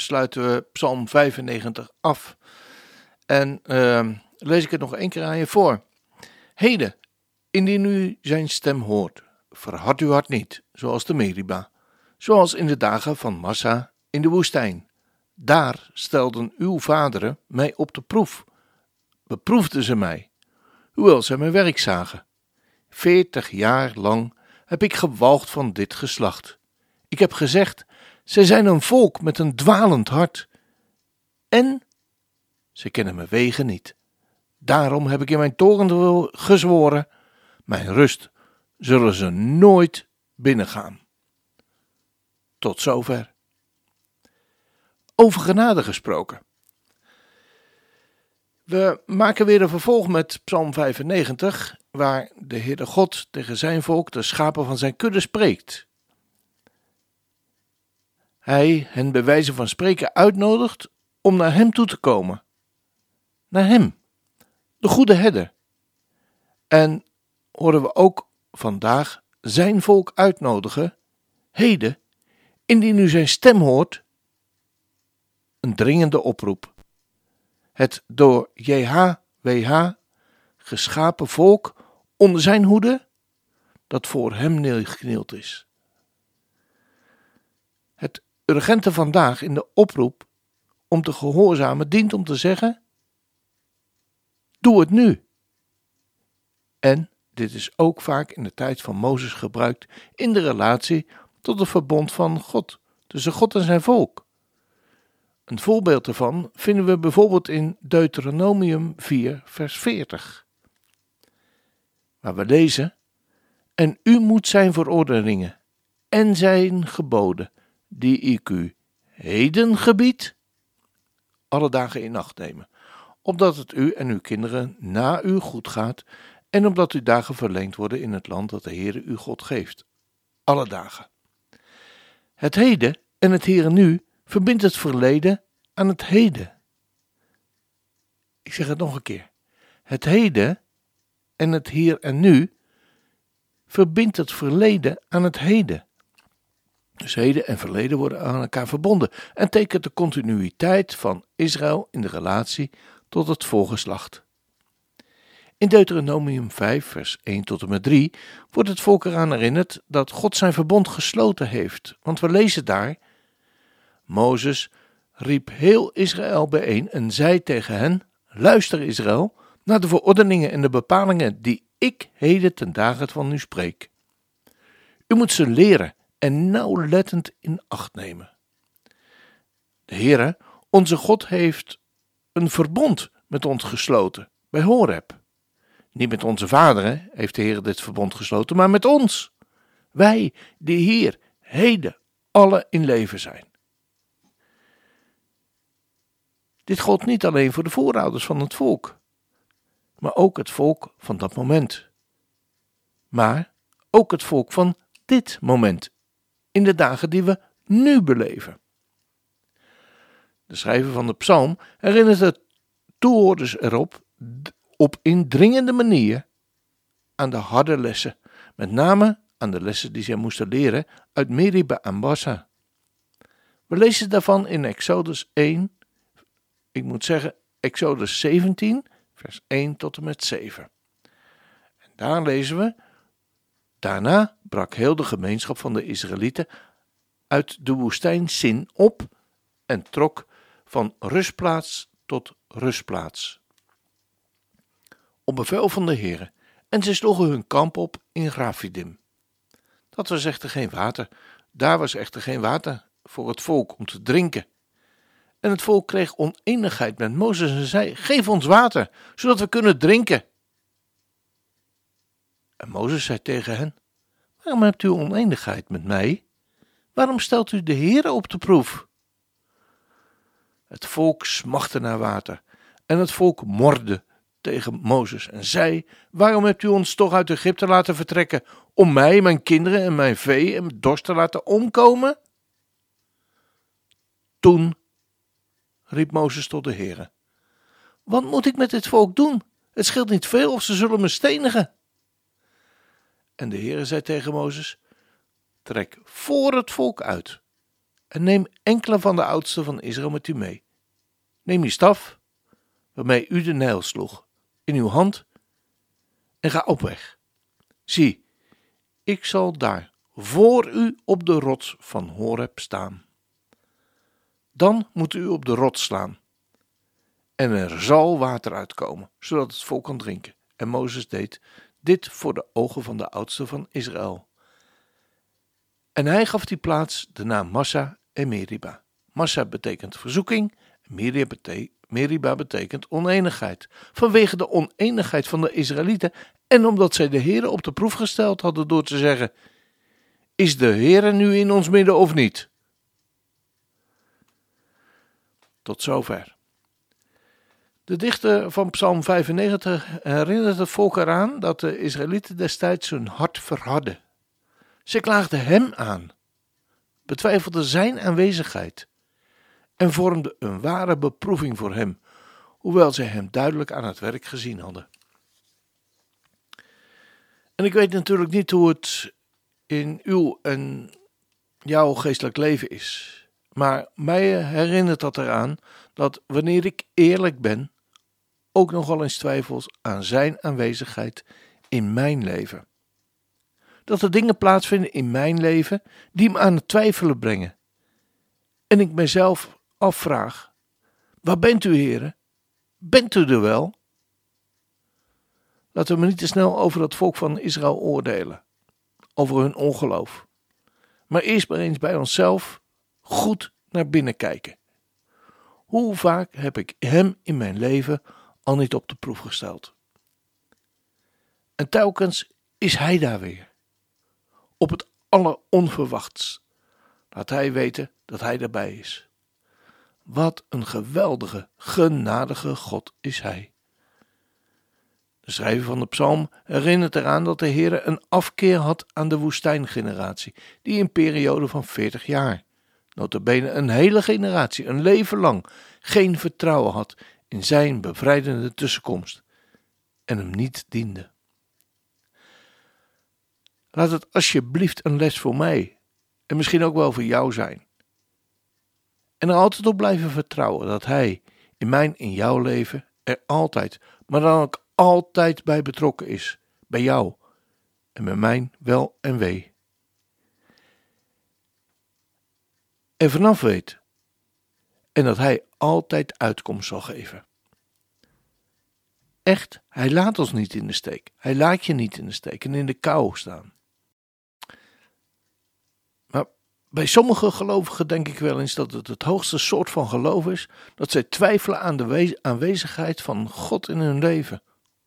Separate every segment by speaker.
Speaker 1: sluiten we Psalm 95 af. En uh, lees ik het nog één keer aan je voor. Heden, indien u zijn stem hoort, verhard uw hart niet, zoals de Meriba, zoals in de dagen van Massa in de woestijn. Daar stelden uw vaderen mij op de proef. Beproefden ze mij, hoewel zij mijn werk zagen. Veertig jaar lang heb ik gewalgd van dit geslacht. Ik heb gezegd, zij zijn een volk met een dwalend hart. En ze kennen mijn wegen niet. Daarom heb ik in mijn toren gezworen: mijn rust zullen ze nooit binnengaan. Tot zover. Over genade gesproken. We maken weer een vervolg met Psalm 95, waar de Heere God tegen zijn volk, de schapen van zijn kudde, spreekt hij hen bij wijze van spreken uitnodigt om naar hem toe te komen. Naar hem, de goede herder. En horen we ook vandaag zijn volk uitnodigen, heden, indien u zijn stem hoort, een dringende oproep. Het door JHWH geschapen volk onder zijn hoede, dat voor hem neergeknield is urgente vandaag in de oproep om te gehoorzamen dient om te zeggen: Doe het nu. En dit is ook vaak in de tijd van Mozes gebruikt in de relatie tot het verbond van God, tussen God en zijn volk. Een voorbeeld daarvan vinden we bijvoorbeeld in Deuteronomium 4, vers 40, waar we lezen: En u moet zijn verordeningen en zijn geboden die ik u heden gebied, alle dagen in acht nemen, opdat het u en uw kinderen na u goed gaat en omdat uw dagen verlengd worden in het land dat de Heere uw God geeft, alle dagen. Het heden en het hier en nu verbindt het verleden aan het heden. Ik zeg het nog een keer. Het heden en het hier en nu verbindt het verleden aan het heden. Dus heden en verleden worden aan elkaar verbonden en tekent de continuïteit van Israël in de relatie tot het voorgeslacht. In Deuteronomium 5, vers 1 tot en met 3 wordt het volk eraan herinnerd dat God zijn verbond gesloten heeft, want we lezen daar: Mozes riep heel Israël bijeen en zei tegen hen: Luister Israël naar de verordeningen en de bepalingen die ik heden ten dagen van u spreek. U moet ze leren en nauwlettend in acht nemen. De Heere, onze God, heeft een verbond met ons gesloten bij Horeb. Niet met onze vaderen heeft de Heer dit verbond gesloten, maar met ons. Wij, die hier heden alle in leven zijn. Dit gold niet alleen voor de voorouders van het volk, maar ook het volk van dat moment. Maar ook het volk van dit moment in de dagen die we nu beleven. De schrijver van de psalm herinnert de toehoorders erop op indringende manier aan de harde lessen, met name aan de lessen die zij moesten leren uit Meriba en Bassa. We lezen daarvan in Exodus 1, ik moet zeggen Exodus 17, vers 1 tot en met 7. En daar lezen we Daarna brak heel de gemeenschap van de Israëlieten uit de woestijn Sin op en trok van rustplaats tot rustplaats. Op bevel van de Heere, en ze sloegen hun kamp op in Grafidim. Dat was echter geen water, daar was echter geen water voor het volk om te drinken. En het volk kreeg oneenigheid met Mozes en zei: Geef ons water, zodat we kunnen drinken. En Mozes zei tegen hen: Waarom hebt u oneenigheid met mij? Waarom stelt u de Heere op de proef? Het volk smachtte naar water en het volk morde tegen Mozes en zei: Waarom hebt u ons toch uit Egypte laten vertrekken om mij, mijn kinderen en mijn vee en dorst te laten omkomen? Toen riep Mozes tot de Heere: Wat moet ik met dit volk doen? Het scheelt niet veel of ze zullen me stenigen. En de Heere zei tegen Mozes: Trek voor het volk uit en neem enkele van de oudsten van Israël met u mee. Neem je staf, waarmee u de Nijl sloeg, in uw hand en ga op weg. Zie, ik zal daar voor u op de rots van Horeb staan. Dan moet u op de rots slaan. En er zal water uitkomen, zodat het volk kan drinken. En Mozes deed dit voor de ogen van de oudsten van Israël. En hij gaf die plaats de naam Massa en Meriba. Massa betekent verzoeking, Meriba betekent oneenigheid. Vanwege de oneenigheid van de Israëlieten en omdat zij de Heere op de proef gesteld hadden door te zeggen: Is de Heere nu in ons midden of niet? Tot zover. De dichter van Psalm 95 herinnert het volk eraan dat de Israëlieten destijds hun hart verhadden. Ze klaagden hem aan, betwijfelden zijn aanwezigheid en vormden een ware beproeving voor hem, hoewel zij hem duidelijk aan het werk gezien hadden. En ik weet natuurlijk niet hoe het in uw en jouw geestelijk leven is. Maar mij herinnert dat eraan dat wanneer ik eerlijk ben, ook nogal eens twijfels aan zijn aanwezigheid in mijn leven. Dat er dingen plaatsvinden in mijn leven die me aan het twijfelen brengen. En ik mezelf afvraag: waar bent u, heren? Bent u er wel? Laten we niet te snel over het volk van Israël oordelen, over hun ongeloof. Maar eerst maar eens bij onszelf goed naar binnen kijken. Hoe vaak heb ik Hem in mijn leven al niet op de proef gesteld? En telkens is Hij daar weer. Op het alleronverwachts laat Hij weten dat Hij daarbij is. Wat een geweldige, genadige God is Hij. De schrijver van de psalm herinnert eraan dat de Heer een afkeer had aan de woestijngeneratie, die een periode van 40 jaar, notabene een hele generatie, een leven lang, geen vertrouwen had in zijn bevrijdende tussenkomst en hem niet diende. Laat het alsjeblieft een les voor mij en misschien ook wel voor jou zijn. En er altijd op blijven vertrouwen dat Hij in mijn, in jouw leven er altijd, maar dan ook altijd bij betrokken is, bij jou en bij mijn wel en wee. En vanaf weet en dat Hij altijd uitkomst zal geven. Echt, Hij laat ons niet in de steek. Hij laat je niet in de steek en in de kou staan. Maar bij sommige gelovigen denk ik wel eens dat het het hoogste soort van geloof is dat zij twijfelen aan de aanwezigheid van God in hun leven.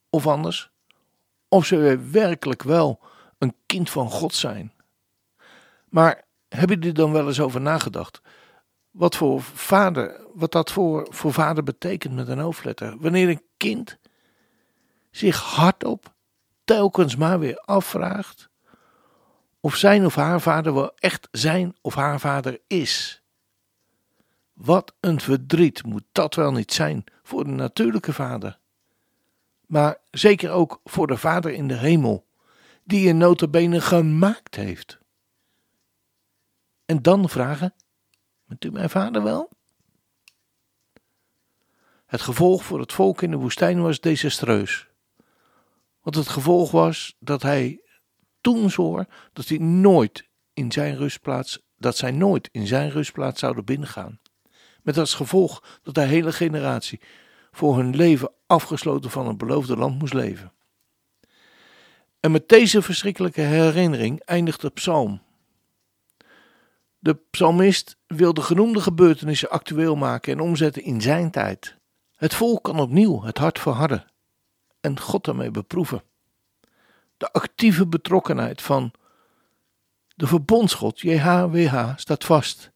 Speaker 1: Of anders, of ze werkelijk wel een kind van God zijn. Maar heb je er dan wel eens over nagedacht? Wat voor vader, wat dat voor, voor vader betekent met een hoofdletter. Wanneer een kind zich hardop telkens maar weer afvraagt of zijn of haar vader wel echt zijn of haar vader is. Wat een verdriet moet dat wel niet zijn voor de natuurlijke vader maar zeker ook voor de Vader in de hemel, die je notabene gemaakt heeft. En dan vragen, bent u mijn vader wel? Het gevolg voor het volk in de woestijn was desastreus. Want het gevolg was dat hij toen zwoer dat hij nooit in zijn rustplaats, dat zij nooit in zijn rustplaats zouden binnengaan. Met als gevolg dat de hele generatie voor hun leven afgesloten van het beloofde land moest leven. En met deze verschrikkelijke herinnering eindigt de psalm. De psalmist wil de genoemde gebeurtenissen actueel maken en omzetten in zijn tijd. Het volk kan opnieuw het hart verharden en God daarmee beproeven. De actieve betrokkenheid van de verbondsgod JHWH staat vast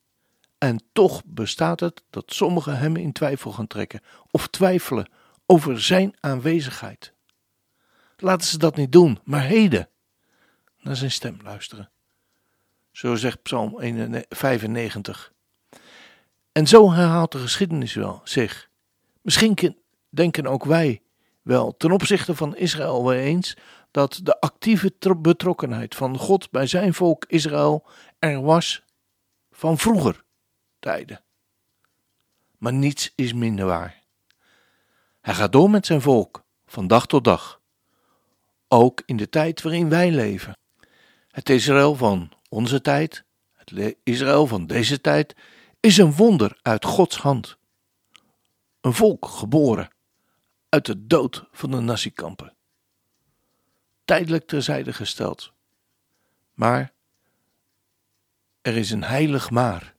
Speaker 1: En toch bestaat het dat sommigen hem in twijfel gaan trekken of twijfelen over zijn aanwezigheid. Laten ze dat niet doen, maar heden naar zijn stem luisteren. Zo zegt Psalm 95. En zo herhaalt de geschiedenis wel zich. Misschien denken ook wij wel ten opzichte van Israël wel eens dat de actieve betrokkenheid van God bij zijn volk Israël er was van vroeger tijden. Maar niets is minder waar. Hij gaat door met zijn volk van dag tot dag, ook in de tijd waarin wij leven. Het Israël van onze tijd, het Israël van deze tijd, is een wonder uit Gods hand. Een volk geboren uit de dood van de nazikampen. Tijdelijk terzijde gesteld. Maar er is een heilig maar.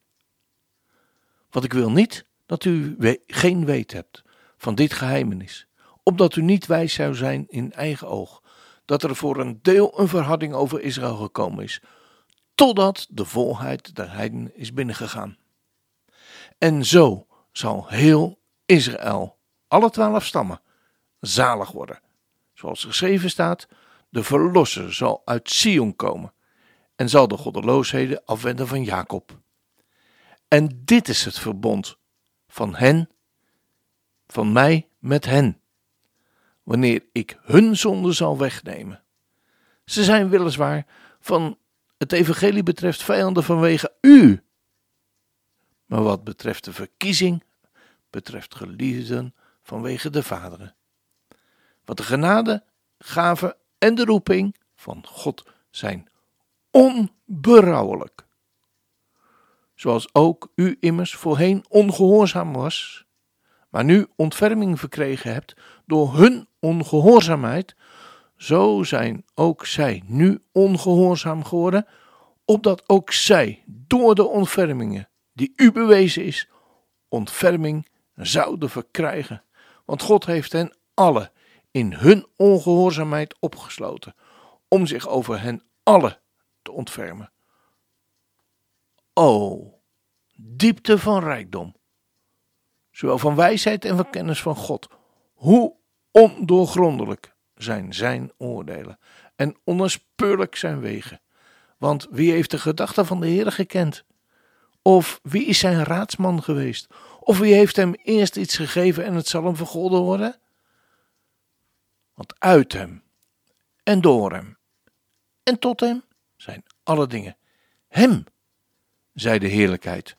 Speaker 1: Want ik wil niet dat u geen weet hebt van dit geheimenis, opdat u niet wijs zou zijn in eigen oog, dat er voor een deel een verharding over Israël gekomen is, totdat de volheid der heiden is binnengegaan. En zo zal heel Israël, alle twaalf stammen, zalig worden. Zoals geschreven staat, de verlosser zal uit Sion komen en zal de goddeloosheden afwenden van Jacob. En dit is het verbond van hen, van mij met hen, wanneer ik hun zonde zal wegnemen. Ze zijn weliswaar van het evangelie betreft vijanden vanwege u, maar wat betreft de verkiezing, betreft geliefden vanwege de vaderen. Wat de genade, gave en de roeping van God zijn onberouwelijk. Zoals ook u immers voorheen ongehoorzaam was, maar nu ontferming verkregen hebt door hun ongehoorzaamheid, zo zijn ook zij nu ongehoorzaam geworden, opdat ook zij door de ontfermingen die u bewezen is, ontferming zouden verkrijgen. Want God heeft hen alle in hun ongehoorzaamheid opgesloten, om zich over hen alle te ontfermen. O, diepte van rijkdom, zowel van wijsheid en van kennis van God, hoe ondoorgrondelijk zijn zijn oordelen en onnaspeurlijk zijn wegen. Want wie heeft de gedachten van de Heer gekend? Of wie is zijn raadsman geweest? Of wie heeft hem eerst iets gegeven en het zal hem vergolden worden? Want uit hem en door hem en tot hem zijn alle dingen. Hem, zij de heerlijkheid,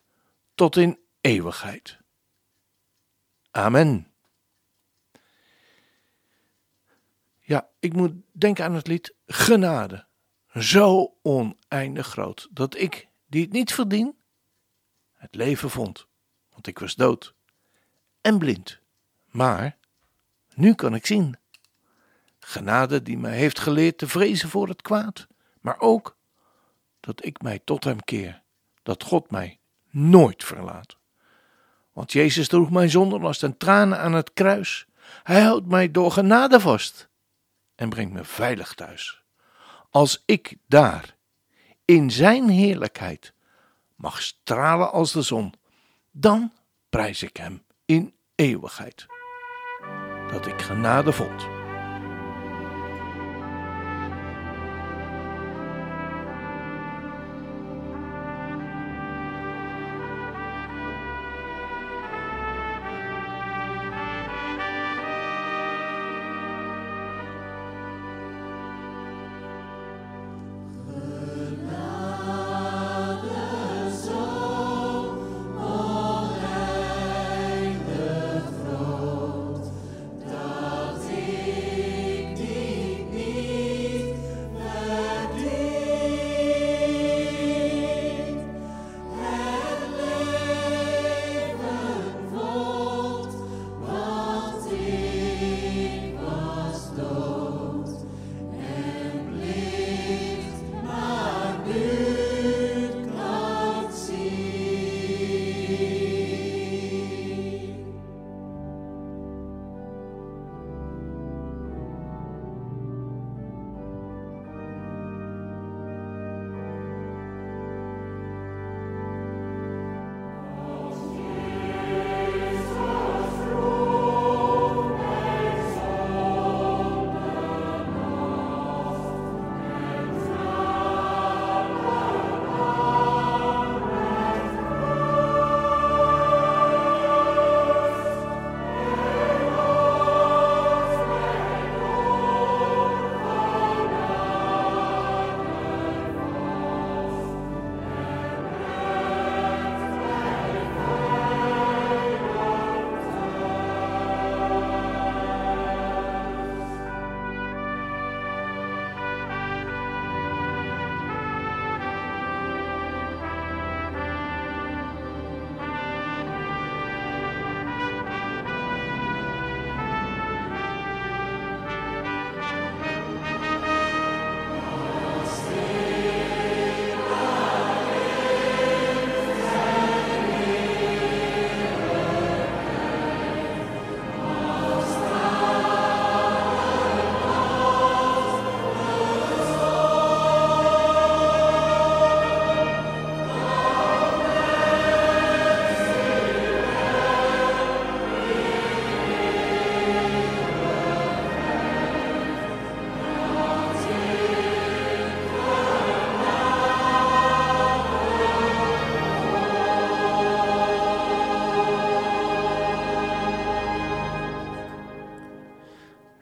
Speaker 1: tot in eeuwigheid. Amen. Ja, ik moet denken aan het lied Genade. Zo oneindig groot dat ik, die het niet verdien, het leven vond. Want ik was dood en blind. Maar nu kan ik zien. Genade die mij heeft geleerd te vrezen voor het kwaad, maar ook dat ik mij tot Hem keer, dat God mij nooit verlaat. Want Jezus droeg mijn zonderlast en tranen aan het kruis. Hij houdt mij door genade vast en brengt me veilig thuis. Als ik daar, in Zijn heerlijkheid, mag stralen als de zon, dan prijs ik Hem in eeuwigheid. Dat ik genade vond.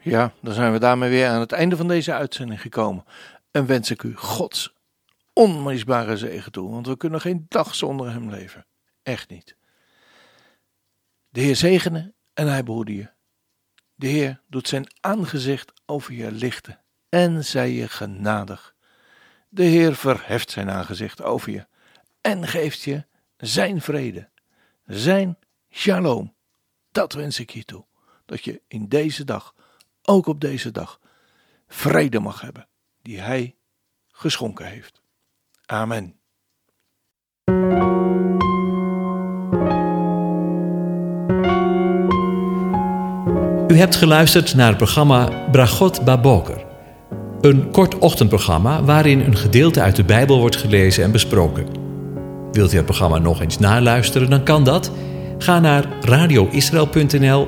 Speaker 1: Ja, dan zijn we daarmee weer aan het einde van deze uitzending gekomen. En wens ik u Gods onmisbare zegen toe, want we kunnen geen dag zonder Hem leven. Echt niet. De Heer zegene en Hij behoede je. De Heer doet zijn aangezicht over je lichten en zij je genadig. De Heer verheft zijn aangezicht over je en geeft je zijn vrede, zijn shalom. Dat wens ik je toe, dat je in deze dag, ook op deze dag, vrede mag hebben die Hij geschonken heeft. Amen.
Speaker 2: U hebt geluisterd naar het programma Bragot Baboker. Een kort ochtendprogramma waarin een gedeelte uit de Bijbel wordt gelezen en besproken. Wilt u het programma nog eens naluisteren, dan kan dat. Ga naar radioisrael.nl